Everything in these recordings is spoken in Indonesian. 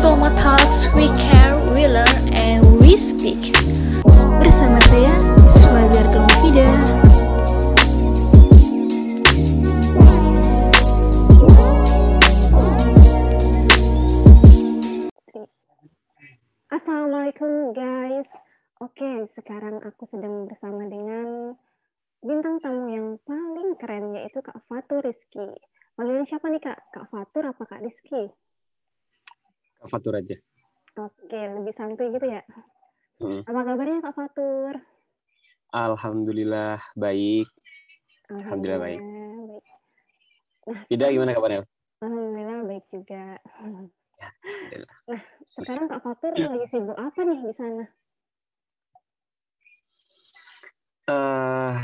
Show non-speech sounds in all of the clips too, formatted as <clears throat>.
Diploma Talks, we care, we learn, and we speak. Bersama saya, Iswa Zartul Mufida. Assalamualaikum guys. Oke, sekarang aku sedang bersama dengan bintang tamu yang paling keren yaitu Kak Fatur Rizky. Panggilnya siapa nih Kak? Kak Fatur apa Kak Rizky? Kak Fatur aja. Oke, lebih santuy gitu ya. Hmm. Apa kabarnya Kak Fatur? Alhamdulillah baik. Alhamdulillah baik. baik. Nah, Tidak gimana kabarnya? Alhamdulillah baik juga. Alhamdulillah. Nah, sekarang Kak Fatur lagi sibuk apa nih di sana? Eh,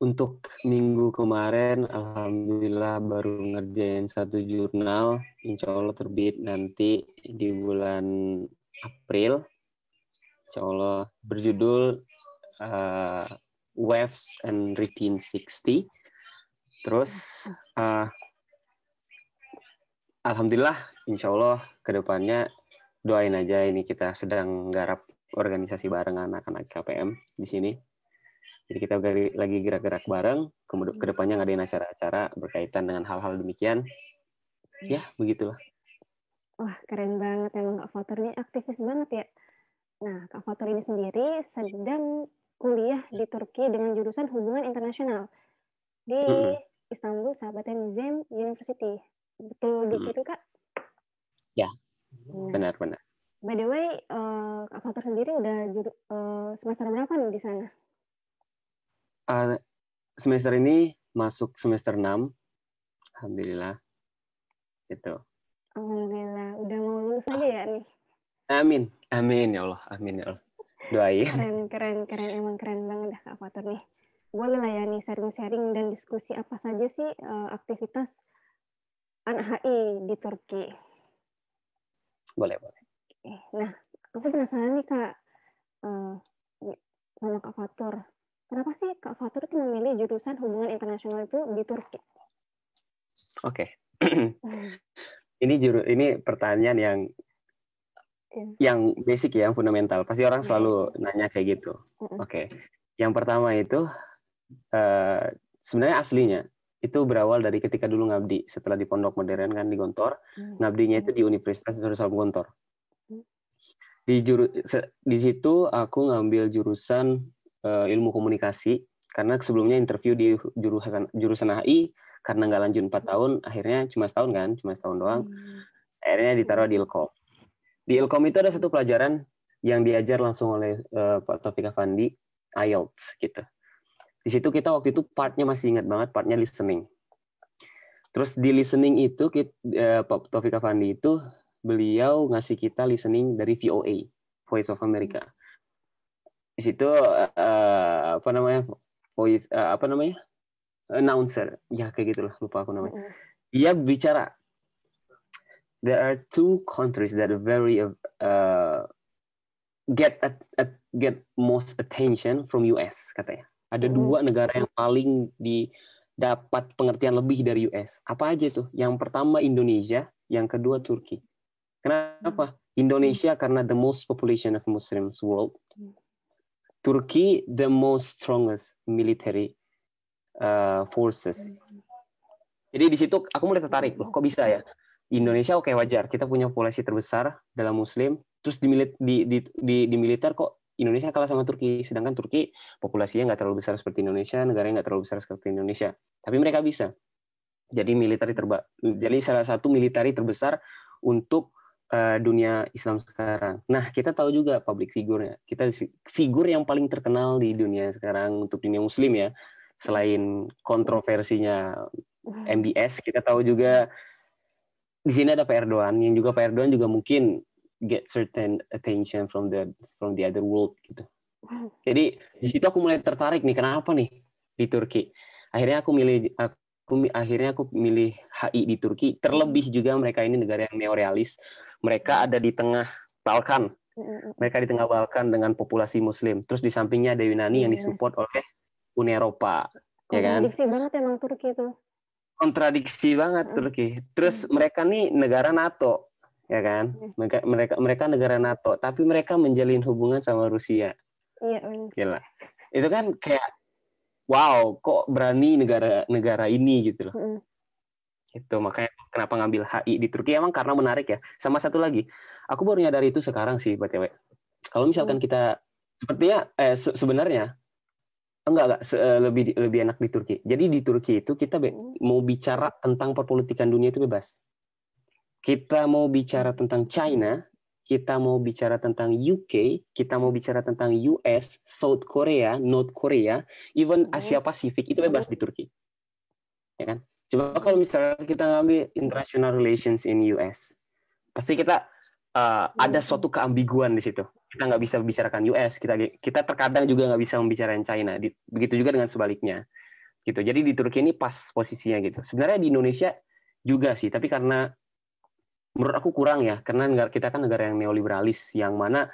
untuk minggu kemarin, alhamdulillah baru ngerjain satu jurnal. Insya Allah terbit nanti di bulan April. Insya Allah berjudul eh, Waves and Routine 60. Terus, eh, alhamdulillah, insya Allah ke depannya doain aja ini kita sedang garap organisasi bareng anak-anak KPM di sini. Jadi kita lagi gerak-gerak bareng, kemudian ke depannya ngadain acara-acara berkaitan dengan hal-hal demikian. Ya, begitulah. Wah, keren banget emang Kak Fatur ini aktivis banget ya. Nah, Kak Fatur ini sendiri sedang kuliah di Turki dengan jurusan hubungan internasional di Mm-mm. Istanbul Sabahattin Nizam University. Betul Mm-mm. begitu, Kak? Ya, Nah, Benar-benar. by the way, eh, Kak Fatur sendiri udah juru- eh, semester berapa nih di sana? Uh, semester ini masuk semester 6. Alhamdulillah. Itu. Alhamdulillah, udah mau lulus aja ya nih. Amin. Amin ya Allah. Amin ya Allah. Doain. Keren, keren, keren. Emang keren banget dah Kak Fatur nih. Boleh lah ya nih sharing-sharing dan diskusi apa saja sih eh, aktivitas anak HI di Turki. Boleh, boleh. Nah, aku penasaran nih Kak, eh, sama Kak Fatur. Kenapa sih Kak Fatur itu memilih jurusan hubungan internasional itu di Turki? Oke. ini juru ini pertanyaan yang Iya. yang basic ya, yang fundamental. Pasti orang Iya. selalu nanya kayak gitu. Oke. Yang pertama itu eh, sebenarnya aslinya itu berawal dari ketika dulu ngabdi setelah di Pondok Modern kan di Gontor. Hmm. Ngabdinya itu di Universitas Darussalam Gontor. Hmm. Di juru di situ aku ngambil jurusan eh, ilmu komunikasi karena sebelumnya interview di jurusan jurusan HI karena nggak lanjut empat tahun akhirnya cuma setahun kan cuma setahun doang Hmm. akhirnya ditaruh di Ilkom. Di Ilkom itu ada satu pelajaran yang diajar langsung oleh eh, Pak Taufik Effendi, IELTS gitu. Di situ kita waktu itu partnya masih ingat banget, partnya listening. Terus di listening itu kit- eh, Pak Taufik Effendi itu beliau ngasih kita listening dari VOA, Voice of America. Di situ eh, apa namanya? Voice eh, apa namanya? Announcer. Ya kayak gitulah, lupa aku namanya dia bicara there are two countries that are very uh, get at, at- get most attention from US katanya. Ada dua negara yang paling didapat pengertian lebih dari US. Apa aja tuh? Yang pertama Indonesia, yang kedua Turki. Kenapa? Indonesia karena the most population of Muslims world. Turki the most strongest military uh, forces. Jadi di situ aku mulai tertarik loh, kok bisa ya? Indonesia oke wajar, kita punya populasi terbesar dalam Muslim, terus di, di, di, di, di militer kok Indonesia kalah sama Turki, sedangkan Turki populasinya nggak terlalu besar seperti Indonesia, negaranya nggak terlalu besar seperti Indonesia, tapi mereka bisa. Jadi militer terba, jadi salah satu militer terbesar untuk eh, dunia Islam sekarang. Nah kita tahu juga public figure-nya, kita figur yang paling terkenal di dunia sekarang untuk dunia Muslim ya, selain kontroversinya MBS kita tahu juga di sini ada Pak Erdogan yang juga Pak Erdogan juga mungkin get certain attention from the from the other world gitu. Jadi di situ aku mulai tertarik nih kenapa nih di Turki. Akhirnya aku milih aku akhirnya aku milih HI di Turki. Terlebih juga mereka ini negara yang neorealis. Mereka ada di tengah Balkan. Mm-mm. Mereka di tengah Balkan dengan populasi Muslim. Terus di sampingnya ada Yunani yang Iya. disupport oleh Uni Eropa. Ya kan? Kontradiksi banget emang Turki itu. kontradiksi banget Mm. Turki. Terus mereka nih negara NATO. ya kan? Mereka mereka mereka negara NATO, tapi mereka menjalin hubungan sama Rusia. Iya. Gila. Itu kan kayak wow, kok berani negara-negara ini gitu loh. Mm-mm. Gitu, makanya kenapa ngambil HI di Turki emang karena menarik ya. Sama satu lagi, aku baru nyadar itu sekarang sih, BTW. Kalau misalkan kita sepertinya eh se- sebenarnya enggak enggak se- eh, lebih lebih enak di Turki. Jadi di Turki itu kita be- mau bicara tentang perpolitikan dunia itu bebas. Kita mau bicara tentang China, kita mau bicara tentang UK, kita mau bicara tentang US, South Korea, North Korea, even Hmm. Asia Pasifik itu bebas di Turki. Ya kan? Coba kalau misalnya kita ngambil international relations in US, pasti kita uh, ada suatu keambiguan di situ. Kita nggak bisa bicarakan US, kita kita terkadang juga nggak bisa membicarakan China. Di- Begitu juga dengan sebaliknya. Gitu. Jadi di Turki ini pas posisinya gitu. Sebenarnya di Indonesia juga sih, tapi karena menurut aku kurang ya, karena negara kita kan negara yang neoliberalis, yang mana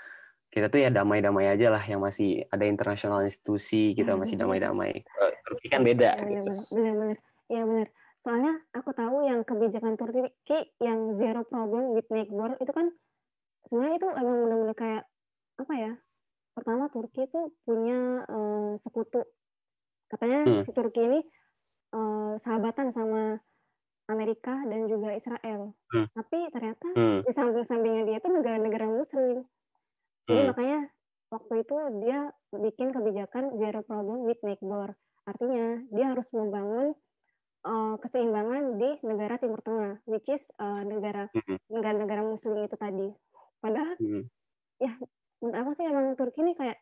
kita tuh ya damai-damai aja lah, yang masih ada internasional institusi, kita masih damai-damai. Eh, Turki kan beda. Benar, Gitu. benar, benar, benar. Iya benar. Soalnya aku tahu yang kebijakan Turki yang zero problem with neighbor itu kan sebenarnya itu emang benar-benar kayak apa ya? Pertama Turki itu punya eh, sekutu. Katanya Hmm. si Turki ini eh, sahabatan sama Amerika dan juga Israel. Hmm. Tapi ternyata Hmm, di samping-sampingnya dia itu negara-negara Muslim. Jadi hmm, makanya waktu itu dia bikin kebijakan zero problem with neighbor. Artinya dia harus membangun uh, keseimbangan di negara Timur Tengah, which is uh, negara hmm, negara-negara Muslim itu tadi. Padahal hmm. menurut aku sih emang Turki ini kayak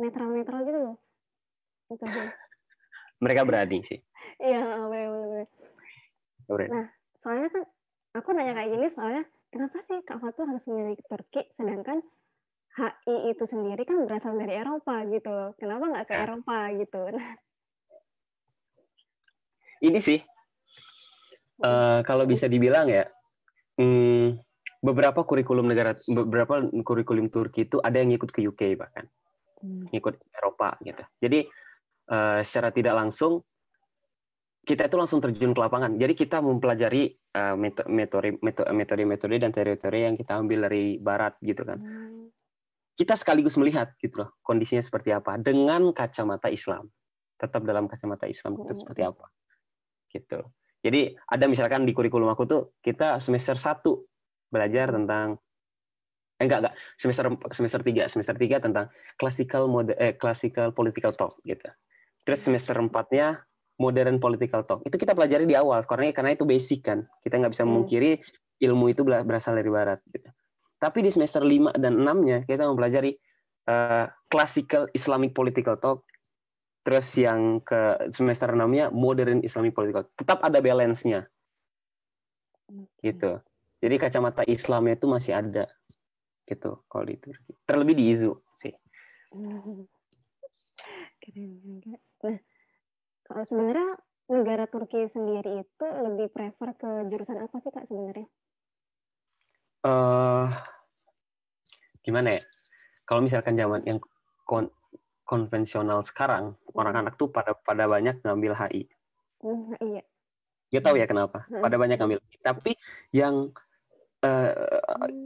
netral-netral gitu loh. Gitu. <laughs> Mereka berani sih. Iya, benar-benar. Berani. Nah, soalnya kan aku nanya kayak gini soalnya kenapa sih Kak Fatul harus memilih Turki sedangkan HI itu sendiri kan berasal dari Eropa gitu loh. Kenapa nggak ke Ya. Eropa gitu? Nah, <laughs> Ini sih, eh, kalau bisa dibilang ya, hmm, beberapa kurikulum negara, beberapa kurikulum Turki itu ada yang ngikut ke UK bahkan, ngikut Eropa gitu. Jadi eh, secara tidak langsung kita itu langsung terjun ke lapangan. Jadi kita mempelajari eh, meto- metode meto- metode-metode dan teori-teori yang kita ambil dari Barat gitu kan. Kita sekaligus melihat gitu loh kondisinya seperti apa dengan kacamata Islam. Tetap dalam kacamata Islam itu Mm. seperti apa gitu. Jadi ada misalkan di kurikulum aku tuh kita semester 1 belajar tentang eh enggak enggak semester semester 3 semester 3 tentang classical mode eh classical political talk gitu. Terus semester 4-nya modern political talk. Itu kita pelajari di awal karena karena itu basic kan. Kita nggak bisa Hmm. memungkiri ilmu itu berasal dari barat gitu. Tapi di semester 5 dan 6-nya kita mempelajari eh, classical Islamic political talk Terus yang ke semester 6-nya modern Islamic political. Tetap ada balance-nya gitu. Jadi kacamata Islamnya itu masih ada gitu kalau di Turki. Terlebih di IZU sih. <laughs> Keren juga. Nah, sebenarnya negara Turki sendiri itu lebih prefer ke jurusan apa sih Kak sebenarnya? eh gimana ya? Kalau misalkan zaman yang kon- konvensional sekarang, orang anak tuh pada pada banyak ngambil HI. Hmm, iya. Tahu ya kenapa. Hmm. Pada banyak ngambil. Tapi yang eh,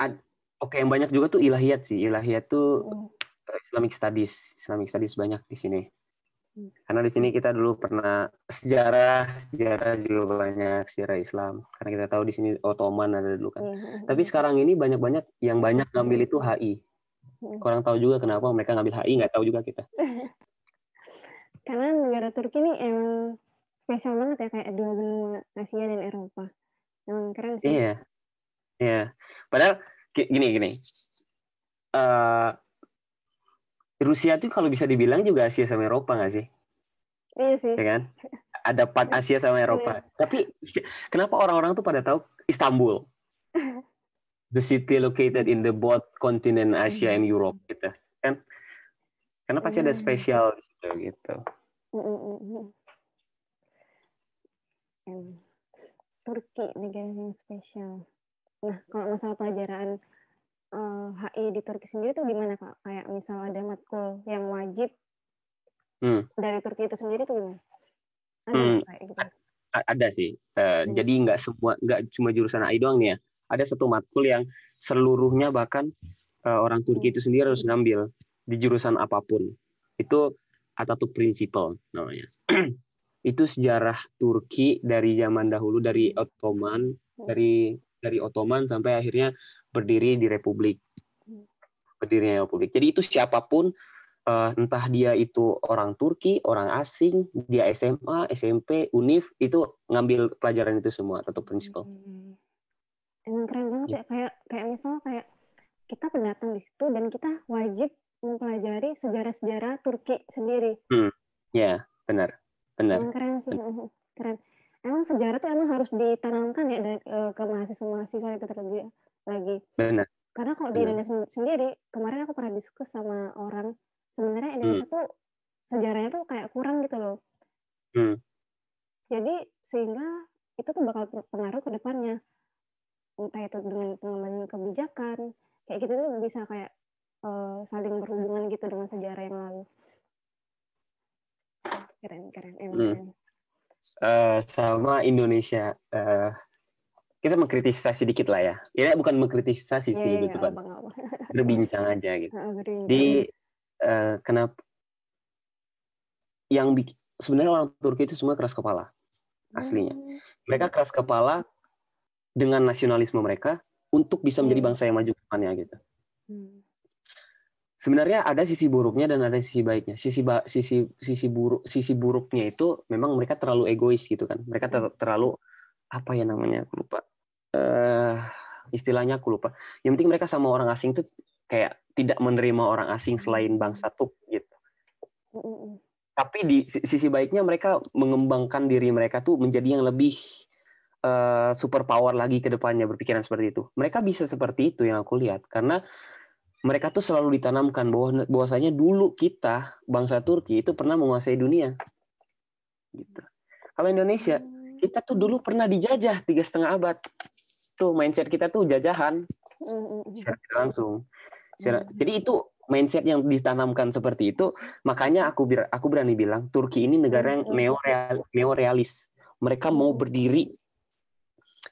ad- oke yang banyak juga tuh ilahiyat sih. Ilahiyat tuh Hmm. eh, Islamic Studies. Islamic Studies banyak di sini. Karena di sini kita dulu pernah sejarah, sejarah juga banyak sejarah Islam. Karena kita tahu di sini Ottoman ada dulu kan. Iya. Tapi sekarang ini banyak-banyak yang banyak ngambil itu HI. Hmm. Kurang tahu juga kenapa mereka ngambil HI, nggak tahu juga kita. <laughs> Karena negara Turki ini emang spesial banget ya kayak dua benua Asia dan Eropa. Emang keren sih. Iya, iya. Padahal gini gini. Eh, Rusia tuh kalau bisa dibilang juga Asia sama Eropa nggak sih? Iya sih. Ya kan? Ada part Asia sama Eropa. Tapi <laughs> kenapa orang-orang tuh pada tahu Istanbul? <laughs> The city located in the both continent Asia and Europe gitu. Kan? Karena pasti ada spesial gitu gitu. Turki negara yang spesial. Nah, kalau masalah pelajaran eh, HI di Turki sendiri tuh gimana kak? Kayak misal ada matkul yang wajib Hmm. dari Turki itu sendiri tuh gimana? Ada Hmm. kayak gitu? Ada sih. Eh, Hmm. Jadi nggak semua nggak cuma jurusan AI doang nih ya. Ada satu matkul yang seluruhnya bahkan eh, orang Turki itu sendiri harus ngambil di jurusan apa pun. Itu Atatürk Principle namanya. <clears throat> itu sejarah Turki dari zaman dahulu dari Ottoman, dari dari Ottoman sampai akhirnya berdiri di Republik. Berdirinya Republik. Jadi itu siapa pun eh, entah dia itu orang Turki, orang asing, dia SMA, SMP, UNIF itu ngambil pelajaran itu semua atau prinsipal. Hmm. Emang keren banget ya kayak kayak misalnya kayak kita pendatang di situ dan kita wajib mempelajari sejarah-sejarah Turki sendiri. Ya, benar. Benar. Emang keren sih, mhm, keren. Emang sejarah tuh emang harus ditanamkan ya dari- eh, ke mahasiswa-mahasiswa itu terlebih lagi. Benar. Karena kalau di. Indonesia sen- sendiri, kemarin aku pernah diskus sama orang, sebenarnya Indonesia tuh sejarahnya tuh kayak kurang gitu loh. Hmm. Jadi sehingga itu tuh bakal berpengaruh ke depannya. Entah itu dengan pengembangan kebijakan, kayak gitu tuh bisa kayak eh, saling berhubungan gitu dengan sejarah yang lalu. Keren, keren, emang Hmm. keren. Eh, sama Indonesia eh, kita mengkritisasi dikit lah ya. Ya bukan mengkritisasi Iya, sih iya, gitu kan. <laughs> Berbincang aja gitu. Berbincang. Di eh, kenapa yang bikin sebenarnya orang Turki itu semua keras kepala aslinya. Hmm. Mereka keras kepala dengan nasionalisme mereka untuk bisa menjadi Hmm. bangsa yang maju depannya gitu. Hmm. Sebenarnya ada sisi buruknya dan ada sisi baiknya. Sisi ba- sisi sisi buruk sisi buruknya itu memang mereka terlalu egois gitu kan. Mereka ter- terlalu apa ya namanya? Aku lupa. Eh istilahnya aku lupa. Yang penting mereka sama orang asing tuh kayak tidak menerima orang asing selain bangsa Tuk gitu. Hmm, hmm, hmm. Tapi di si- sisi baiknya mereka mengembangkan diri mereka tuh menjadi yang lebih eh, super power lagi ke depannya berpikiran seperti itu. Mereka bisa seperti itu yang aku lihat karena mereka tuh selalu ditanamkan bahwa bahwasanya dulu kita bangsa Turki itu pernah menguasai dunia. Gitu. Kalau Indonesia kita tuh dulu pernah dijajah tiga setengah abad. Tuh mindset kita tuh jajahan secara tidak langsung. Jadi itu mindset yang ditanamkan seperti itu, makanya aku aku berani bilang Turki ini negara yang Hmm. neoreal neorealis. Mereka mau berdiri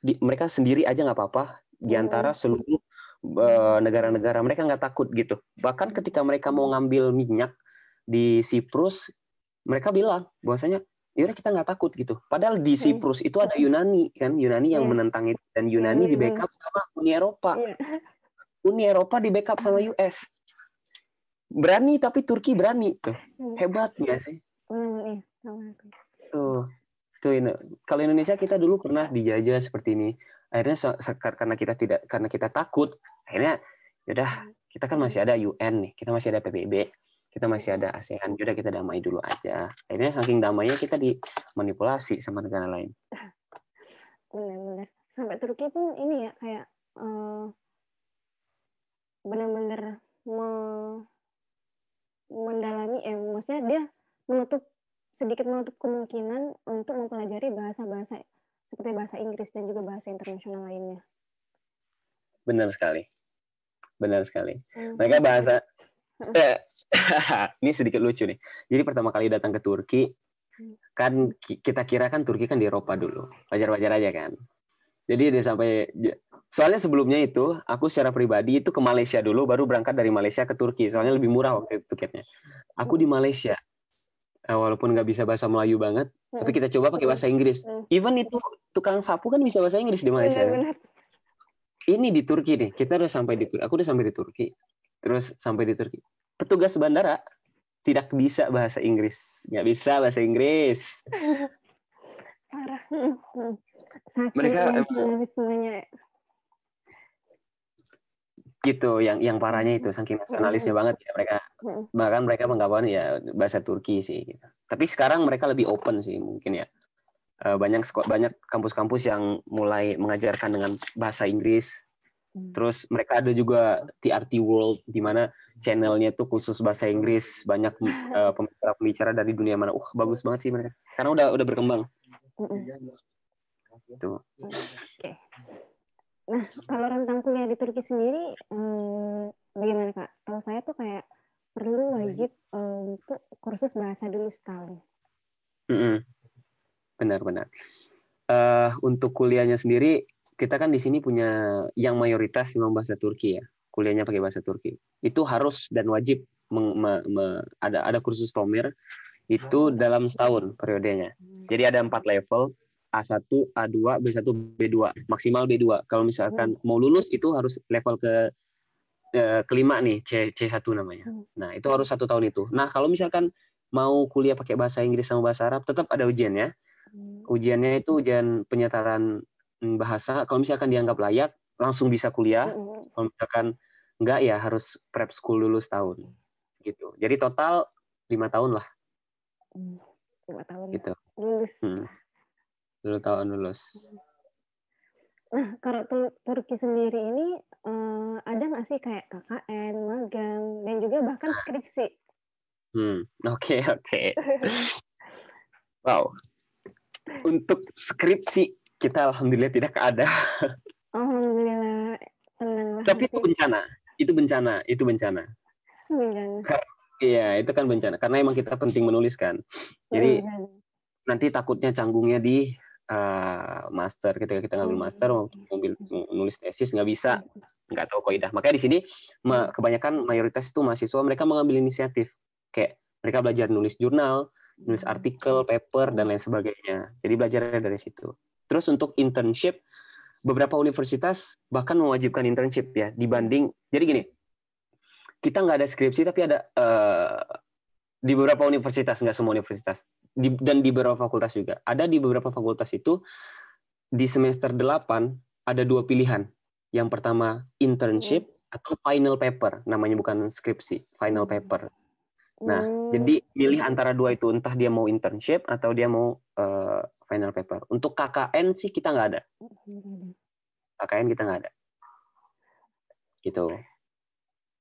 di, mereka sendiri aja nggak apa-apa di Hmm. antara seluruh eh, negara-negara. Mereka nggak takut gitu. Bahkan ketika mereka mau ngambil minyak di Siprus, mereka bilang bahwasanya yaudah kita nggak takut gitu. Padahal di Hmm. Siprus itu ada Yunani kan, Yunani yang Iya. menentang itu dan Yunani Iya, di iya. backup sama Uni Eropa. Iya. Uni Eropa di backup sama US. Berani tapi Turki berani tuh. Hmm. Hebat nggak sih? Hmm. Tuh. Tuh. Kalau Indonesia kita dulu pernah dijajah seperti ini. Akhirnya karena kita tidak karena kita takut, akhirnya yaudah kita kan masih ada UN nih, kita masih ada PBB, kita masih ada ASEAN, yaudah kita damai dulu aja. Akhirnya saking damainya kita dimanipulasi sama negara lain. <laughs> benar-benar sampai Turki pun ini ya kayak eh, benar-benar me- mendalami eh maksudnya dia menutup sedikit menutup kemungkinan untuk mempelajari bahasa-bahasa seperti bahasa Inggris dan juga bahasa internasional lainnya. Benar sekali. Benar sekali. Hmm. Mereka bahasa <laughs> <laughs> ini sedikit lucu nih. Jadi pertama kali datang ke Turki, kan ki- kita kira kan Turki kan di Eropa dulu, wajar-wajar aja kan. Jadi dia sampai, soalnya sebelumnya itu aku secara pribadi itu ke Malaysia dulu, baru berangkat dari Malaysia ke Turki, soalnya lebih murah waktu itu tiketnya. Aku di Malaysia, Eh, walaupun nggak bisa bahasa Melayu banget, tapi kita coba pakai bahasa Inggris. Hmm. Even itu tukang sapu kan bisa bahasa Inggris di Malaysia. Benar-benar. ini di Turki nih kita udah sampai di aku udah sampai di Turki terus sampai di Turki. Petugas bandara tidak bisa bahasa Inggris. Nggak bisa bahasa Inggris. Parah. Saking Mereka nasionalismenya. Gitu yang yang parahnya itu saking nasionalisnya banget ya mereka. Bahkan mereka menggawain ya bahasa Turki sih gitu. tapi sekarang mereka lebih open sih mungkin ya. Eh, banyak banyak kampus-kampus yang mulai mengajarkan dengan bahasa Inggris. Terus mereka ada juga TRT World di mana channelnya tuh khusus bahasa Inggris banyak <laughs> eh, pembicara-pembicara dari dunia mana uh bagus banget sih mereka karena udah udah berkembang Hmm. gitu Oke. Nah, kalau rentang kuliah di Turki sendiri, eh, bagaimana kak? Setahu saya tuh kayak perlu wajib eh, untuk kursus bahasa dulu setahun. Mm-mm. benar-benar Eh, untuk kuliahnya sendiri kita kan di sini punya yang mayoritas memang bahasa Turki ya, kuliahnya pakai bahasa Turki. Itu harus dan wajib meng- me- me- ada ada kursus Tomir itu dalam setahun periodenya. Jadi ada empat level A1, A2, B1, B2, maksimal B2. Kalau misalkan mau lulus itu harus level ke eh, kelima nih C C1 namanya. Hmm. Nah itu harus satu tahun itu. Nah kalau misalkan mau kuliah pakai bahasa Inggris sama bahasa Arab tetap ada ujiannya Hmm. ujiannya itu ujian penyetaran mm, bahasa. Kalau misalkan dianggap layak, langsung bisa kuliah. Mm-mm. Kalau misalkan enggak ya harus prep school dulu setahun. Gitu. Jadi total lima tahun lah. Hmm. Lima tahun Gitu. lulus. Hmm. Dulu tahun lulus. Nah, <laughs> kalau Tur- Turki sendiri ini eh, ada nggak sih kayak KKN, magang, dan juga bahkan skripsi? Hmm. <laughs> Oke oke. <laughs> Wow. Untuk skripsi kita alhamdulillah tidak ada. Alhamdulillah tenang. <laughs> Tapi itu bencana. Itu bencana. Itu bencana. Bencana. Iya itu kan bencana. Karena emang kita penting menulis kan. Jadi Bencana. nanti takutnya canggungnya di eh, master ketika kita ngambil Hmm. master mau ngambil nulis tesis nggak bisa nggak tahu kaidah makanya di sini kebanyakan mayoritas itu mahasiswa mereka mengambil inisiatif kayak mereka belajar nulis jurnal nulis artikel paper dan lain sebagainya jadi belajarnya dari situ terus untuk internship beberapa universitas bahkan mewajibkan internship ya dibanding jadi gini kita nggak ada skripsi tapi ada eh, di beberapa universitas nggak semua universitas di, dan di beberapa fakultas juga. Ada di beberapa fakultas itu di semester 8 ada dua pilihan. Yang pertama internship atau final paper namanya bukan skripsi final paper. Nah Hmm. jadi pilih antara dua itu entah dia mau internship atau dia mau eh, final paper. Untuk KKN sih kita nggak ada. KKN kita nggak ada. Gitu.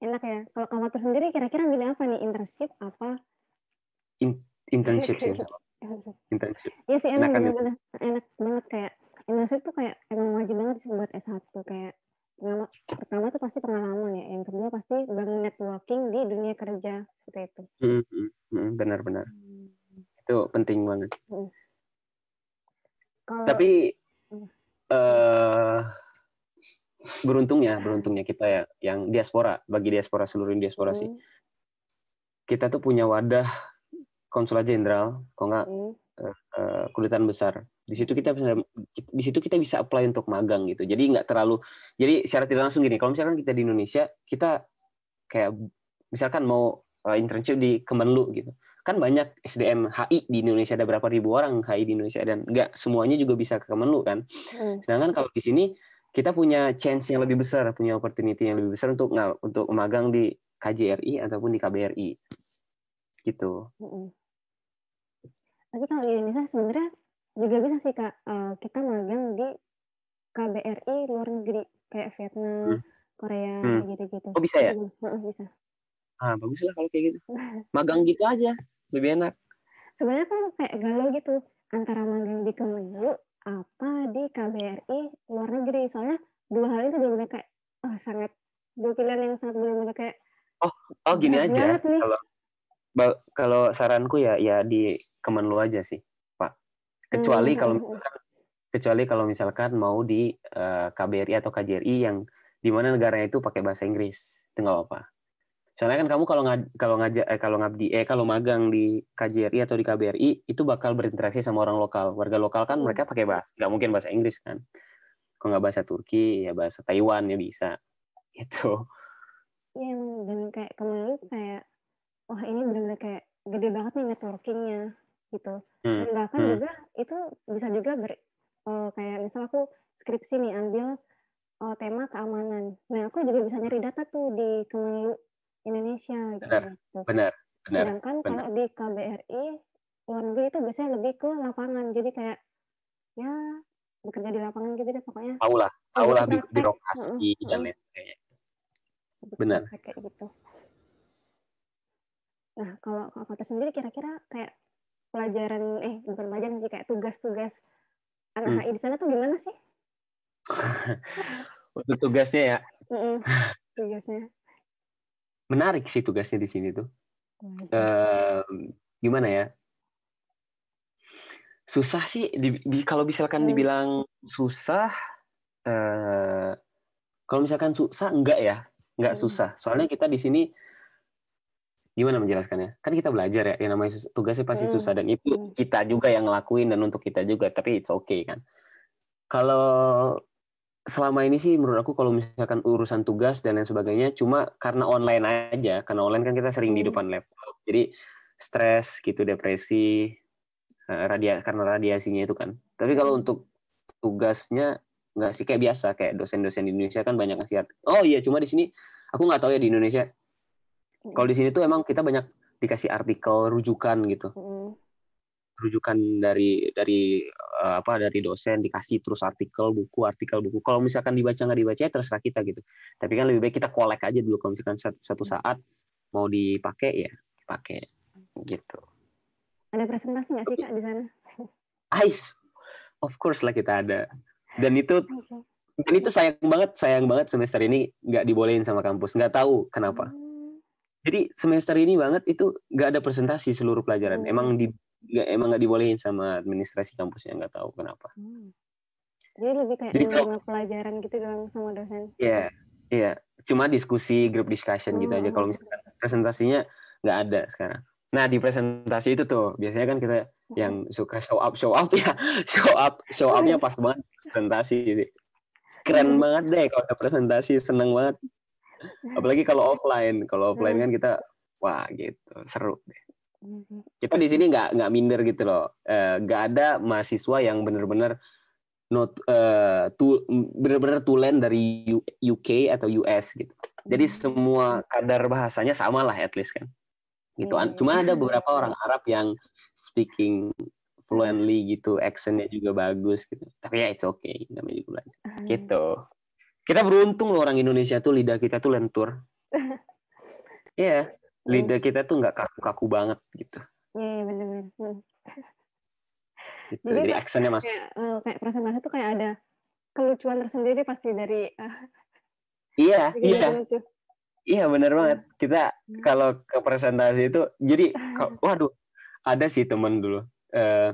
Enak ya. Kalau kamu tuh sendiri kira-kira milih apa nih? Internship apa? internship sih. Internship. Iya sih emang Enakan itu. bener-bener enak banget kayak internship tuh kayak emang wajib banget sih buat S1 kayak pertama, pertama tuh pasti pengalaman ya, yang kedua pasti bangun networking di dunia kerja seperti itu. Hmm, hmm, hmm, benar-benar itu penting banget Kalau tapi Hmm. eh beruntungnya beruntungnya kita ya yang diaspora bagi diaspora seluruh diaspora sih. Hmm, kita tuh punya wadah konsulat jenderal kok nggak? Hmm, eh, kedutaan besar. Di situ kita bisa di situ kita bisa apply untuk magang gitu. Jadi nggak terlalu jadi secara tidak langsung gini kalau misalkan kita di Indonesia kita kayak misalkan mau eh, internship di Kemenlu gitu kan banyak SDM HI di Indonesia ada berapa ribu orang HI di Indonesia dan nggak semuanya juga bisa ke Kemenlu kan hmm. sedangkan kalau di sini kita punya chance yang lebih besar punya opportunity yang lebih besar untuk nggak untuk magang di KJRI ataupun di KBRI gitu Mm-mm. Tapi kalau di Indonesia sebenarnya juga bisa sih kak eh, kita magang di KBRI luar negeri kayak Vietnam, Hmm. Korea Hmm. gitu-gitu. Oh, bisa ya? Heeh, bisa. Ah bagus lah kalau kayak gitu <laughs> magang gitu aja lebih enak Sebenarnya kan kayak galau gitu antara magang di Kemenlu apa di KBRI luar negeri. Soalnya dua hal itu benar-benar kayak oh, sangat dua pilihan yang sangat benar-benar kayak Oh gini Berat aja nih. kalau kalau saranku ya ya di Kemenlu aja sih Pak. Kecuali Hmm, kalau hmm, hmm. misalkan kecuali kalau misalkan mau di eh, KBRI atau KJRI yang di mana negaranya itu pakai bahasa Inggris itu nggak apa-apa. Soalnya kan kamu kalau ngad, kalau ngajak eh, kalau ngabdi eh kalau magang di KJRI atau di KBRI itu bakal berinteraksi sama orang lokal. Warga lokal kan Hmm. mereka pakai bahasa nggak mungkin bahasa Inggris kan. Kalau nggak bahasa Turki ya bahasa Taiwan ya bisa. <laughs> Gitu. Iya dan kayak tuh kayak wah ini benar-benar kayak gede banget nih networkingnya gitu. Hmm. Dan bahkan Hmm. juga itu bisa juga ber, eh, kayak misal aku skripsi nih ambil eh, tema keamanan. Nah aku juga bisa nyari data tuh di Kemenlu Indonesia gitu. Benar, Benar, benar. Sedangkan benar. kalau di KBRI luar negeri itu biasanya lebih ke lapangan. Jadi kayak ya bekerja di lapangan gitu deh pokoknya. Tahu lah, tahu lah bi- birokrasi Heeh, dan heeh. lain sebagainya. Benar. kayak gitu. Nah kalau Kak Fatur sendiri kira-kira kayak pelajaran eh bukan pelajaran sih kayak tugas-tugas anak Hmm. HI di sana tuh gimana sih? <laughs> Untuk tugasnya ya Mm-mm, <laughs> tugasnya. Menarik sih tugasnya di sini tuh. Ehm, gimana ya? Susah sih di, di- kalau misalkan Hmm. dibilang susah eh kalau misalkan susah enggak ya enggak Hmm. susah soalnya kita di sini gimana menjelaskannya kan kita belajar ya yang namanya sus- tugasnya pasti susah dan itu kita juga yang ngelakuin dan untuk kita juga tapi it's okay kan kalau selama ini sih menurut aku kalau misalkan urusan tugas dan lain sebagainya cuma karena online aja karena online kan kita sering di Hmm. depan laptop jadi stres gitu depresi eh, radia karena radiasinya itu kan tapi kalau Hmm. untuk tugasnya nggak sih kayak biasa kayak dosen-dosen di Indonesia kan banyak ngasih oh iya cuma di sini aku nggak tahu ya di Indonesia kalau di sini tuh emang kita banyak dikasih artikel rujukan gitu Mm. rujukan dari dari apa dari dosen dikasih terus artikel buku artikel buku. Kalau misalkan dibaca nggak dibaca ya terserah kita gitu. Tapi kan lebih baik kita kolek aja dulu. Kalau misalkan satu, satu saat mau dipakai ya dipakai. Gitu. Ada presentasi nggak sih kak di sana? <laughs> Ice of course lah kita ada. Dan itu dan itu sayang banget sayang banget semester ini nggak dibolehin sama kampus. Nggak tahu kenapa. Hmm. jadi semester ini banget itu nggak ada presentasi seluruh pelajaran. Hmm. emang di nggak emang nggak dibolehin sama administrasi kampusnya nggak tahu kenapa Hmm. Jadi lebih kayak Jadi kalau- pelajaran gitu dong sama dosen. Iya, iya. Cuma diskusi, group discussion gitu aja. Kalau misalkan presentasinya nggak ada sekarang. Nah di presentasi itu tuh biasanya kan kita yang suka show up, show up ya, <laughs> show up, show upnya pas banget presentasi. Sih. Keren banget deh kalau ada presentasi, seneng banget. Apalagi kalau offline, kalau offline kan kita wah gitu seru. deh. Hmm. Kita di sini nggak nggak minder gitu loh. Eh, Nggak ada mahasiswa yang bener-bener not eh, tu bener-bener tulen dari UK atau US gitu. Jadi Hmm. semua kadar bahasanya sama lah at least kan. Gitu. Iya. Cuma ada beberapa orang Arab yang speaking fluently gitu, accentnya juga bagus gitu. Tapi ya it's okay, namanya juga belajar. Hmm. Gitu. Kita beruntung loh orang Indonesia tuh lidah kita tuh lentur. <laughs> Iya, lidah kita tuh nggak kaku-kaku banget gitu. Iya, iya benar-benar. Hmm. gitu. Jadi Jadi aksennya masuk. Kayak, eh, kayak presentasi tuh kayak ada kelucuan tersendiri pasti dari eh, <laughs> Iya, <laughs> dari iya. itu. Iya benar banget. Kita Hmm. kalau ke presentasi itu, jadi <laughs> waduh, ada sih temen dulu. eh,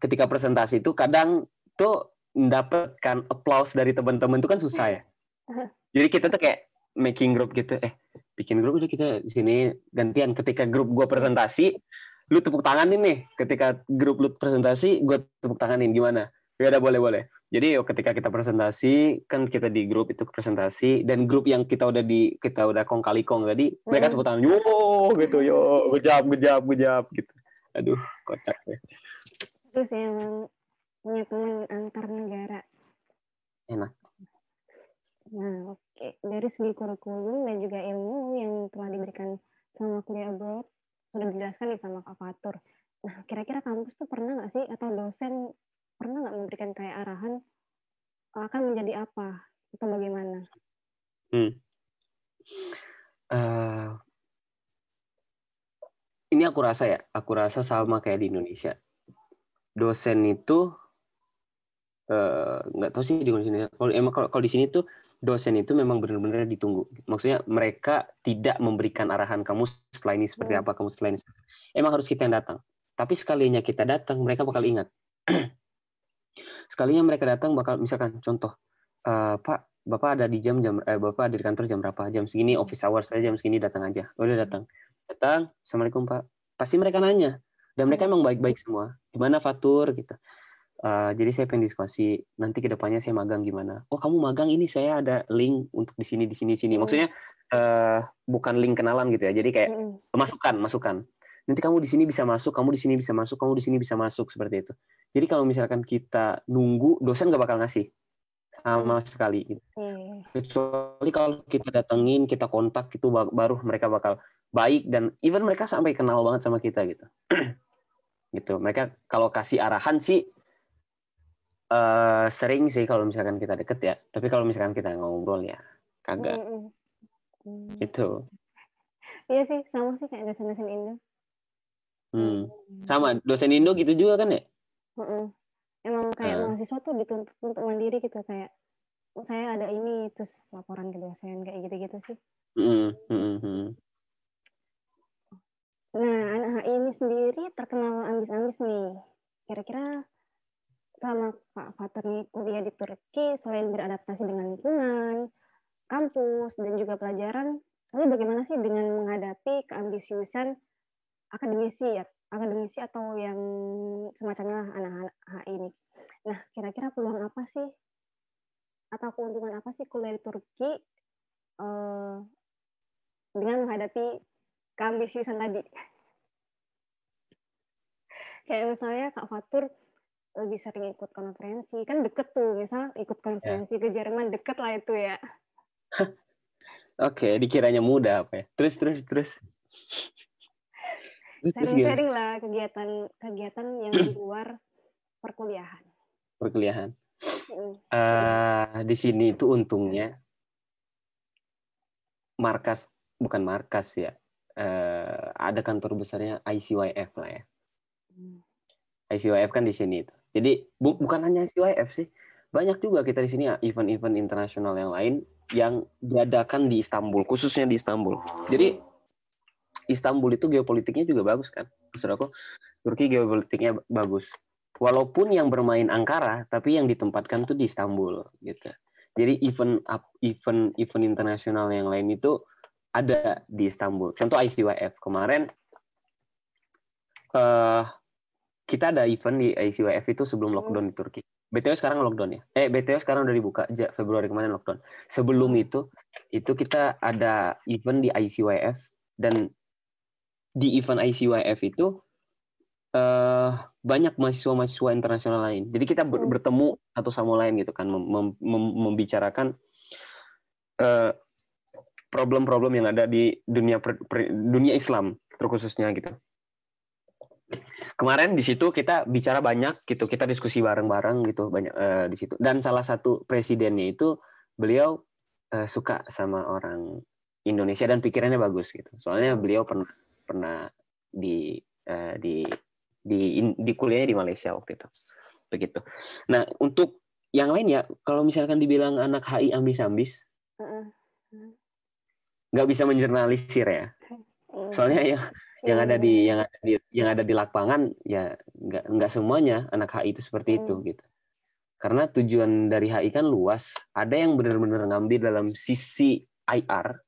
ketika presentasi itu kadang tuh mendapatkan applause dari teman-teman itu kan susah ya. Jadi kita tuh kayak making group gitu, eh bikin grup udah kita di sini gantian. Ketika grup gua presentasi, lu tepuk tanganin nih. Ketika grup lu presentasi, gua tepuk tanganin gimana? Ya udah boleh boleh. Jadi yo, ketika kita presentasi kan kita di grup itu presentasi dan grup yang kita udah di kita udah kong kali kong tadi mereka Hmm. tepuk tangan yo gitu yo gejap gejap gejap gitu. Aduh kocak ya. Terus yang punya teman antar negara. Enak. Nah, oke. Dari segi kurikulum dan juga ilmu yang telah diberikan sama kuliah abroad, sudah dijelaskan nih sama Kak Fatur. Nah, kira-kira kampus tuh pernah nggak sih, atau dosen pernah nggak memberikan kayak arahan akan menjadi apa, atau bagaimana? Eh, ini aku rasa ya, aku rasa sama kayak di Indonesia. Dosen itu eh, nggak tahu sih di Indonesia. Kalau emang kalau di sini tuh dosen itu memang benar-benar ditunggu. Maksudnya mereka tidak memberikan arahan kamu setelah ini seperti Hmm. apa, kamu setelah ini. Emang harus kita yang datang. Tapi sekalinya kita datang, mereka bakal ingat. <clears throat> sekalinya mereka datang bakal misalkan contoh, eh, Pak, Bapak ada di jam jam eh, Bapak ada di kantor jam berapa? Jam segini office hours saya jam segini datang aja. Udah datang. Datang, Assalamualaikum Pak. Pasti mereka nanya. Dan mereka emang baik-baik semua. Gimana Fatur gitu. Eh, jadi saya pengen diskusi nanti ke depannya saya magang gimana. Oh kamu magang ini saya ada link untuk di sini di sini di sini. Maksudnya eh, bukan link kenalan gitu ya. Jadi kayak Mm-mm. masukan masukan. Nanti kamu di sini bisa masuk, kamu di sini bisa masuk, kamu di sini bisa masuk seperti itu. Jadi kalau misalkan kita nunggu, dosen nggak bakal ngasih sama sekali. Gitu. Iya. Kecuali kalau kita datengin, kita kontak itu ba- baru mereka bakal baik dan even mereka sampai kenal banget sama kita gitu. <clears throat> gitu. Mereka kalau kasih arahan sih eh, sering sih kalau misalkan kita deket ya. Tapi kalau misalkan kita ngobrol ya kagak. Mm. gitu. Iya sih, sama sih kayak dosen-dosen Indo. Hmm. Sama dosen Indo gitu juga kan ya? Mm-mm. Emang kayak Ah. mahasiswa tuh dituntut untuk mandiri gitu kayak "Oh, saya ada ini terus laporan ke dosen kayak gitu-gitu sih. Hmm, hmm, hmm. Nah, anak HI ini sendiri terkenal ambis-ambis nih. Kira-kira selama Pak Fatur kuliah di Turki, selain beradaptasi dengan lingkungan, kampus, dan juga pelajaran, lalu bagaimana sih dengan menghadapi keambisiusan akademisi ya, akademisi atau yang semacamnya anak-anak ini. Nah, kira-kira peluang apa sih atau keuntungan apa sih kuliah di Turki eh, dengan menghadapi keambisiusan tadi? <laughs> Kayak misalnya Kak Fatur lebih sering ikut konferensi, kan deket tuh, misal ikut konferensi ke Jerman deket lah itu ya. <laughs> Oke, dikiranya mudah apa ya? Terus terus terus. Sharing-sharing lah kegiatan-kegiatan yang di luar perkuliahan. Perkuliahan. Mm. Eh, di sini itu untungnya markas bukan markas ya. Eh, ada kantor besarnya ICYF lah ya. Hmm. ICYF kan di sini itu. Jadi bu- bukan hanya ICYF sih, banyak juga kita di sini ya, event-event internasional yang lain yang diadakan di Istanbul, khususnya di Istanbul. Jadi Istanbul itu geopolitiknya juga bagus kan, maksud aku Turki geopolitiknya bagus. Walaupun yang bermain Ankara, tapi yang ditempatkan tuh di Istanbul gitu. Jadi event event event internasional yang lain itu ada di Istanbul. Contoh ICYF kemarin eh kita ada event di ICYF itu sebelum lockdown di Turki. BTW sekarang lockdown ya. Eh BTW sekarang udah dibuka Februari kemarin lockdown. Sebelum itu itu kita ada event di ICYF dan di event ICYF itu eh banyak mahasiswa-mahasiswa internasional lain. Jadi kita ber- Hmm. bertemu satu sama lain gitu kan mem- mem- mem- membicarakan eh, problem-problem yang ada di dunia per- per- dunia Islam terkhususnya gitu. Kemarin di situ kita bicara banyak gitu, kita diskusi bareng-bareng gitu banyak eh, di situ. Dan salah satu presidennya itu beliau eh, suka sama orang Indonesia dan pikirannya bagus gitu. Soalnya beliau pernah pernah di eh, di di in- di kuliahnya di Malaysia waktu itu. Begitu. Nah, untuk yang lain ya, kalau misalkan dibilang anak HI ambis-ambis, nggak bisa menjurnalisir ya. Soalnya yang yang ada di yang ada di yang ada di lapangan ya nggak nggak semuanya anak HI itu seperti itu Hmm. gitu. Karena tujuan dari HI kan luas. Ada yang benar-benar ngambil dalam sisi IR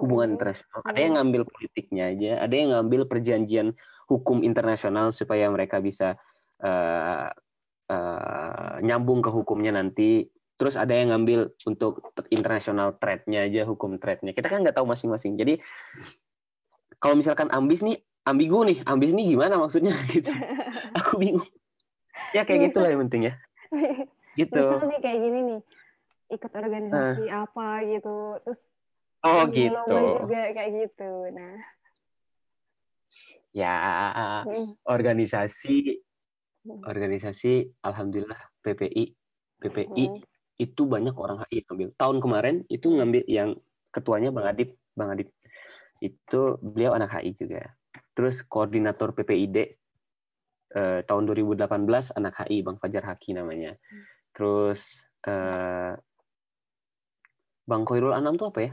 hubungan Hmm. internasional. Ada yang ngambil politiknya aja. Ada yang ngambil perjanjian hukum internasional supaya mereka bisa eh, eh, nyambung ke hukumnya nanti. Terus ada yang ngambil untuk international trade-nya aja, hukum trade-nya. Kita kan nggak tahu masing-masing. Jadi kalau misalkan ambis nih, ambigu nih, ambis nih gimana maksudnya <laughs> gitu. <laughs> Aku bingung. Ya kayak Iya, gitulah yang penting ya. <laughs> Gitu. Misal nih kayak gini nih, ikut organisasi apa gitu, terus Oh gitu. juga kayak gitu. Nah, Ya, mm, organisasi Hmm. organisasi alhamdulillah PPI PPI mm, itu banyak orang HI yang ngambil. Tahun kemarin itu ngambil yang ketuanya Bang Adip, Bang Adip. Itu beliau anak HI juga. Terus koordinator PPID eh, tahun 2018 anak HI Bang Fajar Haki namanya. Terus eh, Bang Koirul Anam tuh apa ya?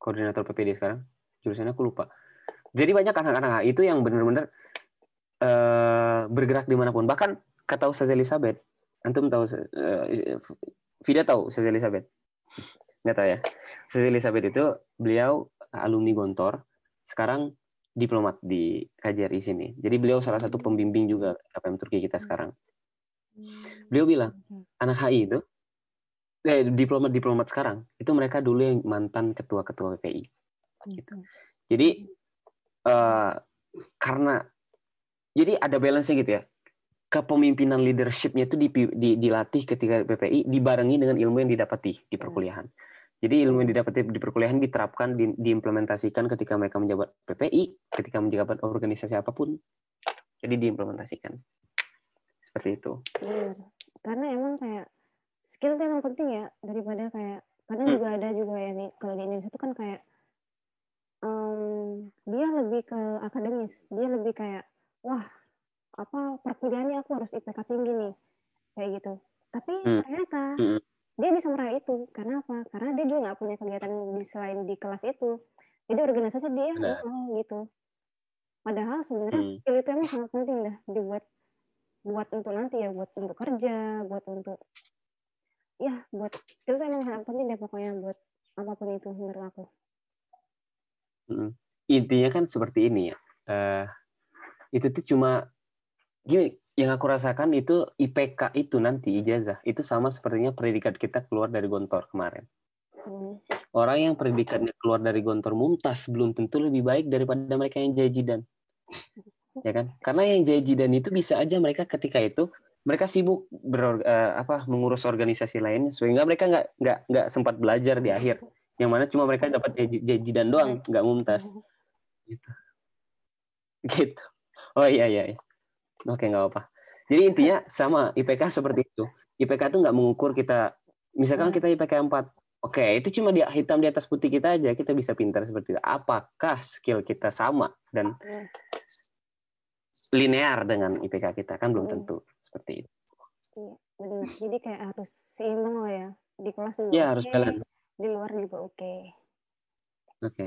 Koordinator PPID sekarang. Jurusannya aku lupa. Jadi banyak anak-anak HI itu yang benar-benar eh, bergerak di mana pun. Bahkan kata Ustaz Elizabeth, antum tahu eh, tahu Ustaz Elizabeth? Nggak tahu ya. Ustaz Elizabeth itu beliau alumni Gontor, sekarang diplomat di KJRI sini. Jadi beliau salah satu pembimbing juga KPM Turki kita sekarang. Beliau bilang, anak HI itu eh, diplomat-diplomat sekarang itu mereka dulu yang mantan ketua-ketua PPI. Gitu. Jadi eh, karena jadi ada balance-nya gitu ya. Kepemimpinan leadership-nya itu dilatih ketika PPI dibarengi dengan ilmu yang didapati di perkuliahan. Jadi ilmu yang didapati di perkuliahan diterapkan, di- diimplementasikan ketika mereka menjabat PPI, ketika menjabat organisasi apa pun. Jadi diimplementasikan. Seperti itu. bener. Karena emang kayak skill itu emang penting ya daripada kayak kadang Hmm. juga ada juga ya nih kalau di Indonesia itu kan kayak em, dia lebih ke akademis, dia lebih kayak wah apa perkuliahannya aku harus IPK tinggi nih kayak gitu. Tapi Hmm. ternyata Hmm. Dia bisa meraih itu karena apa? Karena dia juga nggak punya kegiatan di selain di kelas itu. Jadi organisasi dia Benar. nol gitu. Padahal sebenarnya Hmm. skill itu emang sangat penting dah dibuat buat untuk nanti ya buat untuk kerja buat untuk ya buat skill itu emang sangat penting deh pokoknya buat apa pun itu menurut aku Mm. Intinya kan seperti ini ya. Eh, itu tuh cuma gini, yang aku rasakan itu IPK itu nanti ijazah itu sama sepertinya predikat kita keluar dari Gontor kemarin. Hmm. Orang yang predikatnya keluar dari Gontor Mumtaz belum tentu lebih baik daripada mereka yang jajidan. Ya kan? Karena yang jajidan itu bisa aja mereka ketika itu mereka sibuk ber, eh, apa mengurus organisasi lainnya sehingga mereka nggak nggak nggak sempat belajar di akhir. Yang mana cuma mereka dapat jaji- jajidan doang, nggak mumtaz. Gitu. <laughs> Gitu. Oh iya iya. iya. Oke nggak apa. Jadi intinya sama IPK seperti itu. IPK itu nggak mengukur kita. Misalkan kita IPK 4. Oke, itu cuma di hitam di atas putih kita aja. Kita bisa pintar seperti itu. Apakah skill kita sama dan Hmm. linear dengan IPK kita kan belum Hmm. tentu seperti itu. Iya, benar. Jadi kayak harus seimbang lah ya. Di kelas juga Ya harus jalan. di luar juga oke. Oke.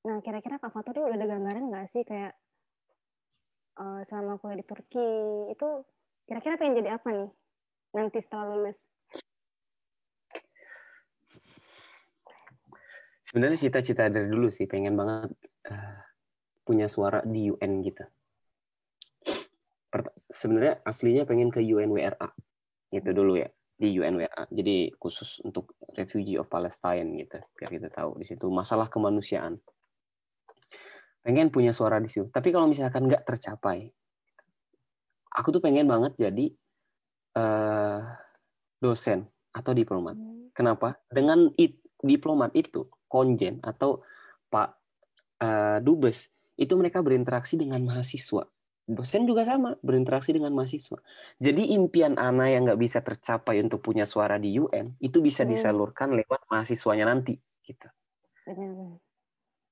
Nah, kira-kira Kak Fatur udah ada gambaran nggak sih kayak eh, selama kuliah di Turki itu kira-kira pengen jadi apa nih nanti setelah lulus? Sebenarnya cita-cita dari dulu sih pengen banget eh, punya suara di UN gitu. Sebenarnya aslinya pengen ke UNWRA gitu dulu ya di UNWRA. Jadi khusus untuk refugee of Palestine gitu biar kita tahu di situ masalah kemanusiaan. Pengen punya suara di situ. Tapi kalau misalkan nggak tercapai, aku tuh pengen banget jadi eh, dosen atau diplomat. Kenapa? Dengan it, diplomat itu, konjen atau Pak eh, Dubes, itu mereka berinteraksi dengan mahasiswa. Dosen juga sama, berinteraksi dengan mahasiswa. Jadi impian Ana yang nggak bisa tercapai untuk punya suara di UN, itu bisa Hmm. disalurkan lewat mahasiswanya nanti. Gitu. Benar.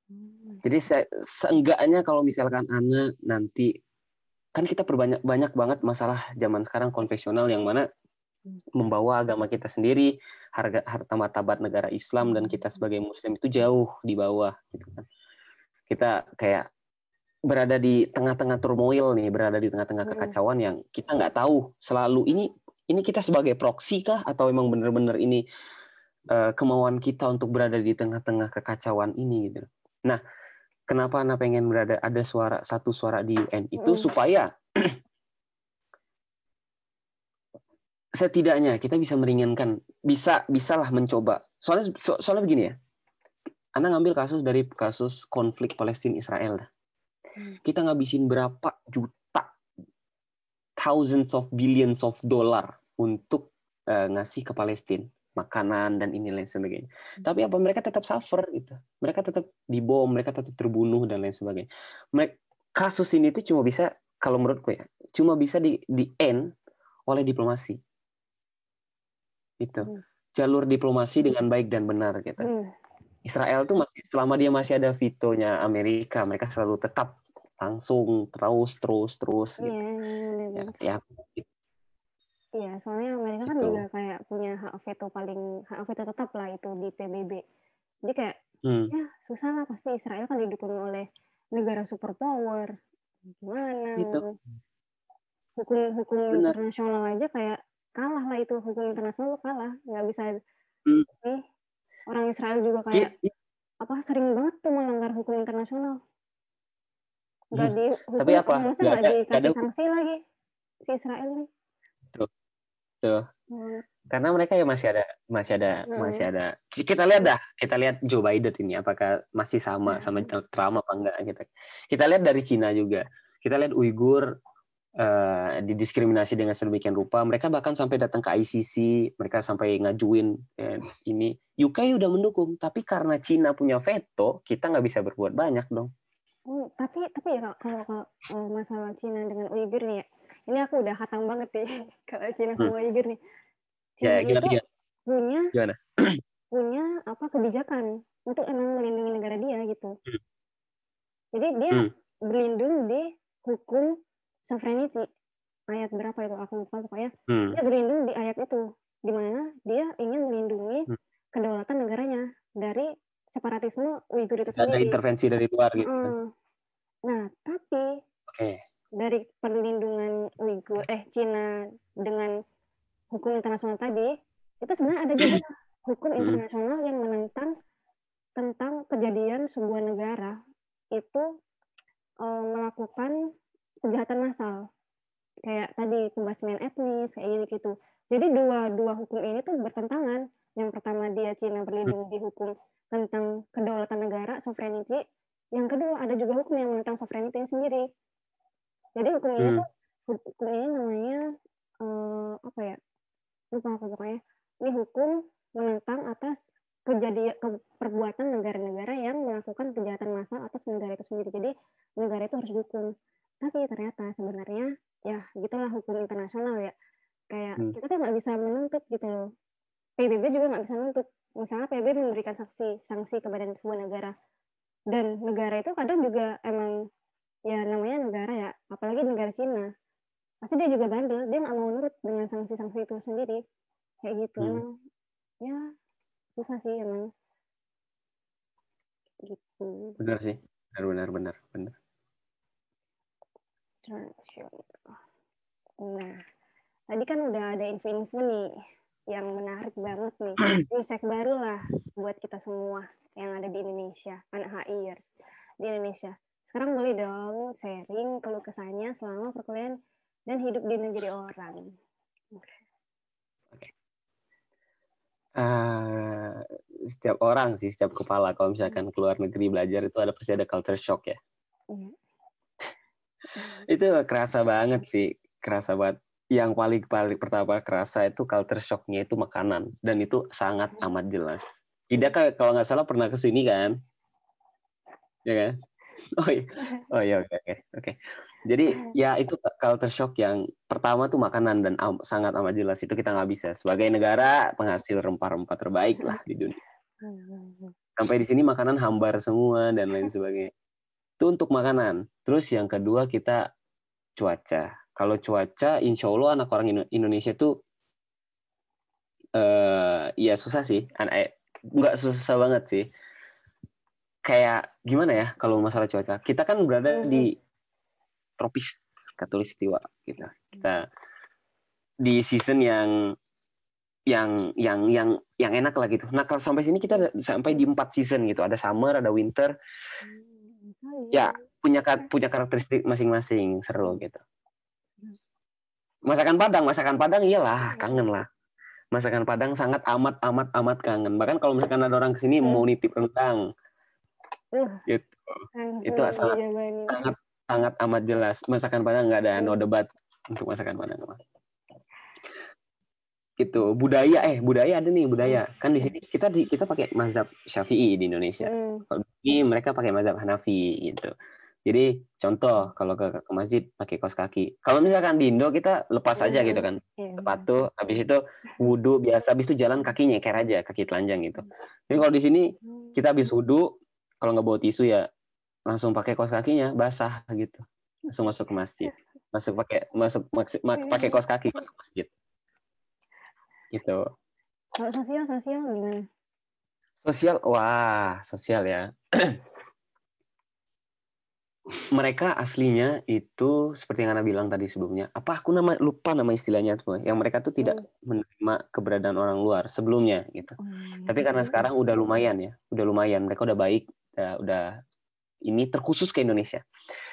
Hmm. Jadi se- seenggaknya kalau misalkan Ana nanti kan kita perbanyak banyak banget masalah zaman sekarang konvensional yang mana membawa agama kita sendiri, harga harta martabat negara Islam dan kita sebagai muslim itu jauh di bawah gitu kan. Kita kayak berada di tengah-tengah turmoil nih, berada di tengah-tengah Hmm. kekacauan yang kita nggak tahu selalu ini ini kita sebagai proksi kah atau memang benar-benar ini eh, kemauan kita untuk berada di tengah-tengah kekacauan ini gitu. Nah, kenapa Ana pengen berada ada suara satu suara di UN itu Mm. supaya <clears throat> setidaknya kita bisa meringankan, bisa bisalah mencoba. Soalnya so- soalnya begini ya. Anda ngambil kasus dari kasus konflik Palestina Israel. Hmm. Kita ngabisin berapa juta thousands of billions of dollar untuk eh, ngasih ke Palestina makanan dan ini lain sebagainya. Tapi apa mereka tetap suffer gitu. Mereka tetap dibom, mereka tetap terbunuh dan lain sebagainya. Mereka, kasus ini tuh cuma bisa kalau menurutku ya, cuma bisa di di end oleh diplomasi. Itu. Hmm. Jalur diplomasi dengan baik dan benar gitu. Hmm. Israel tuh masih selama dia masih ada vetonya Amerika, mereka selalu tetap langsung terus terus terus Iya, gitu. benar. Ya, ya Iya, soalnya Amerika kan Gitu. juga kayak punya hak veto paling hak veto tetap lah itu di PBB. Jadi kayak hmm, ya susah lah pasti Israel kan didukung oleh negara superpower. Gimana? Gitu. Hukum hukum Benar. internasional aja kayak kalah lah itu hukum internasional kalah nggak bisa Hmm. nih orang Israel juga kayak Ki- apa sering banget tuh melanggar hukum internasional. Nggak di hukum, Tapi apa? ada- nggak dikasih ada hukum. sanksi lagi si Israel nih. Tuh. Hmm. karena mereka ya masih ada masih ada Hmm. masih ada kita lihat dah kita lihat Joe Biden ini apakah masih sama Hmm. sama Trump apa enggak kita kita lihat dari Cina juga kita lihat Uighur eh, didiskriminasi dengan sedemikian rupa mereka bahkan sampai datang ke ICC mereka sampai ngajuin eh, ini UK udah mendukung tapi karena Cina punya veto kita nggak bisa berbuat banyak dong Hmm, tapi tapi ya Kak, kalau kalau eh, masalah Cina dengan Uighur nih ya, ini aku udah hatam banget nih kalau Cina sama Uighur nih. Cina ya gimana itu gimana punya Gimana? <clears throat> punya apa kebijakan untuk emang melindungi negara dia gitu. Hmm. Jadi dia Hmm. berlindung di hukum sovereignty ayat berapa itu aku lupa pokoknya Hmm, dia berlindung di ayat itu di mana dia ingin melindungi Hmm. kedaulatan negaranya dari separatisme Uighur itu tidak ada sendiri. intervensi dari luar gitu Hmm. Nah, tapi oke dari perlindungan Uighur eh Cina dengan hukum internasional tadi itu sebenarnya ada juga <clears throat> hukum Hmm. internasional yang menentang tentang kejadian sebuah negara itu eh, melakukan kejahatan massal. Kayak tadi pembasmian etnis kayak gini gitu. Jadi dua dua hukum ini tuh bertentangan. Yang pertama dia Cina berlindung di hukum tentang kedaulatan negara sovereignty. Yang kedua ada juga hukum yang menentang sovereignty sendiri jadi hukum ini Hmm. tuh hukum ini namanya eh, apa ya lupa aku pokoknya. Ini hukum menentang atas kejadian ke- perbuatan negara-negara yang melakukan kejahatan massal atas negara itu sendiri. Jadi negara itu harus dihukum. Tapi ternyata sebenarnya ya gitulah hukum internasional ya. Kayak Hmm. kita tuh nggak bisa menuntut gitu loh. PBB juga nggak bisa menuntut. Misalnya PBB memberikan sanksi sanksi kepada sebuah negara. Dan negara itu kadang juga emang ya namanya negara ya apalagi negara Cina pasti dia juga bandel dia nggak mau nurut dengan sanksi-sanksi itu sendiri kayak gitu Hmm. emang ya susah sih emang gitu Benar sih. Benar, benar, benar, benar. Nah, tadi kan udah ada info-info nih yang menarik banget nih. <clears throat> Insight baru lah buat kita semua yang ada di Indonesia, anak HIers di Indonesia. Sekarang boleh dong sharing keluh kesahnya selama perkuliahan dan hidup di negeri orang. Eh, setiap orang sih, setiap kepala kalau misalkan keluar negeri belajar itu ada pasti ada culture shock ya. Iya. <laughs> Itu kerasa banget sih, kerasa banget. Yang paling paling pertama kerasa itu culture shocknya itu makanan dan itu sangat amat jelas. Ida kalau nggak salah pernah ke sini kan? Ya kan? <laughs> Oh iya, oh iya oke oke oke. Jadi ya itu culture shock yang pertama tuh makanan dan am- sangat amat jelas itu kita nggak bisa sebagai negara penghasil rempah-rempah terbaik lah di dunia. Sampai di sini makanan hambar semua dan lain sebagainya. Itu untuk makanan. Terus yang kedua kita cuaca. Kalau cuaca, insya Allah anak orang Indo- Indonesia tuh eh ya susah sih. Eh, nggak susah banget sih. Kayak gimana ya kalau masalah cuaca? Kita kan berada di tropis katulistiwa gitu. Kita di season yang yang yang yang yang enak lah gitu. Nah kalau sampai sini kita sampai di empat season gitu. Ada summer, ada winter, Ya. punya punya karakteristik masing-masing seru gitu. Masakan Padang, masakan Padang iyalah kangen lah. Masakan Padang sangat amat amat amat kangen. Bahkan kalau misalkan ada orang ke sini mau nitip rendang, Uh, Gitu. Itu sangat- dijabanin. sangat sangat amat jelas. Masakan Padang nggak ada no debat untuk masakan Padang. Gitu. Budaya eh budaya ada nih budaya. Kan di sini kita di kita pakai mazhab Syafi'i di Indonesia. Hmm, Kalau di mereka pakai mazhab Hanafi gitu. Jadi contoh kalau ke, ke masjid pakai kaos kaki. Kalau misalkan di Indo kita lepas aja gitu kan. iya. Sepatu, habis itu wudhu biasa, habis itu jalan kaki nyeker aja, kaki telanjang gitu. Jadi kalau di sini Hmm. kita habis wudhu, kalau nggak bawa tisu ya langsung pakai kaos kakinya basah gitu. Langsung masuk ke masjid. Masuk pakai masuk maksi- mak- pakai kaos kaki masuk masjid. Gitu. Kalau sosial, sosial gimana? Sosial, wah, sosial ya. <clears throat> mereka aslinya itu seperti yang Anda bilang tadi sebelumnya. Apa aku nama lupa nama istilahnya tuh. Yang mereka tuh tidak menerima keberadaan orang luar sebelumnya gitu. Hmm. Tapi karena sekarang udah lumayan ya, udah lumayan. Mereka udah baik, udah, udah ini terkhusus ke Indonesia.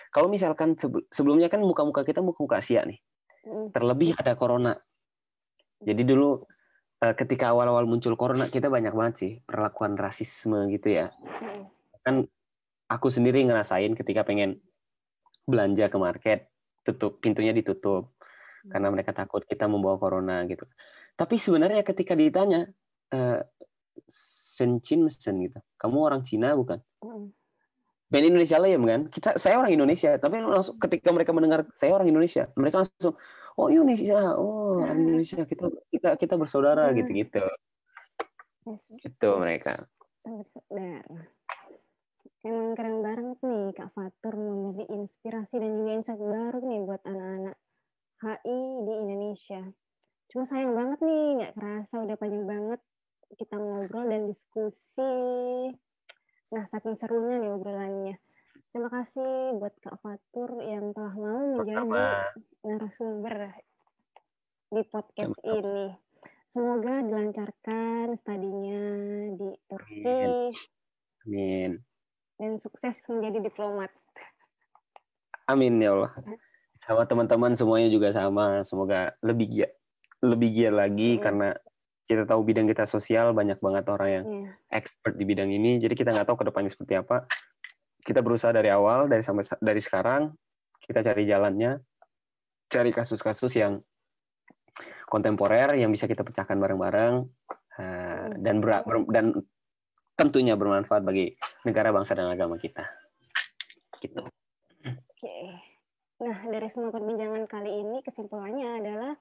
Kalau misalkan sebe- sebelumnya kan muka-muka kita muka-muka Asia nih. Hmm. Terlebih ada corona. Jadi dulu eh, ketika awal-awal muncul corona kita banyak banget sih perlakuan rasisme gitu ya. Hmm. Kan aku sendiri ngerasain ketika pengen belanja ke market, tutup pintunya ditutup karena mereka takut kita membawa corona gitu. Tapi sebenarnya ketika ditanya eh Sencin Mesen gitu, kamu orang Cina bukan? Hmm. band Indonesia lah ya kan kita saya orang Indonesia tapi langsung ketika mereka mendengar saya orang Indonesia mereka langsung oh Indonesia oh orang Indonesia kita kita kita bersaudara Hmm. gitu gitu Yes, itu mereka bersaudara. Emang keren banget nih Kak Fatur memberi inspirasi dan juga insight baru nih buat anak-anak HI di Indonesia. Cuma sayang banget nih, nggak kerasa udah panjang banget kita ngobrol dan diskusi. Nah, saking serunya nih obrolannya. Terima kasih buat Kak Fatur yang telah mau menjadi Sama. narasumber di podcast Sama-sama. ini. Semoga dilancarkan studinya di Turki Amin. dan sukses menjadi diplomat. Amin ya Allah. Sama teman-teman semuanya juga sama. Semoga lebih giat, lebih giat lagi karena kita tahu bidang kita sosial banyak banget orang yang Iya. expert di bidang ini. Jadi kita nggak tahu ke depannya seperti apa. Kita berusaha dari awal, dari sampai dari sekarang kita cari jalannya, cari kasus-kasus yang kontemporer yang bisa kita pecahkan bareng-bareng eh, dan ber- ber- dan tentunya bermanfaat bagi negara, bangsa dan agama kita. Gitu. Oke. Nah, dari semua perbincangan kali ini kesimpulannya adalah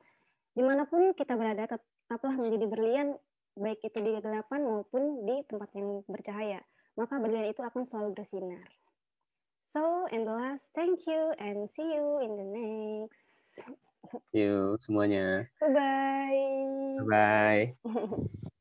di mana pun kita berada tetaplah menjadi berlian baik itu di kegelapan maupun di tempat yang bercahaya. Maka berlian itu akan selalu bersinar. So, and the last, thank you and see you in the next. Yuk semuanya. Bye-bye. Bye. <laughs>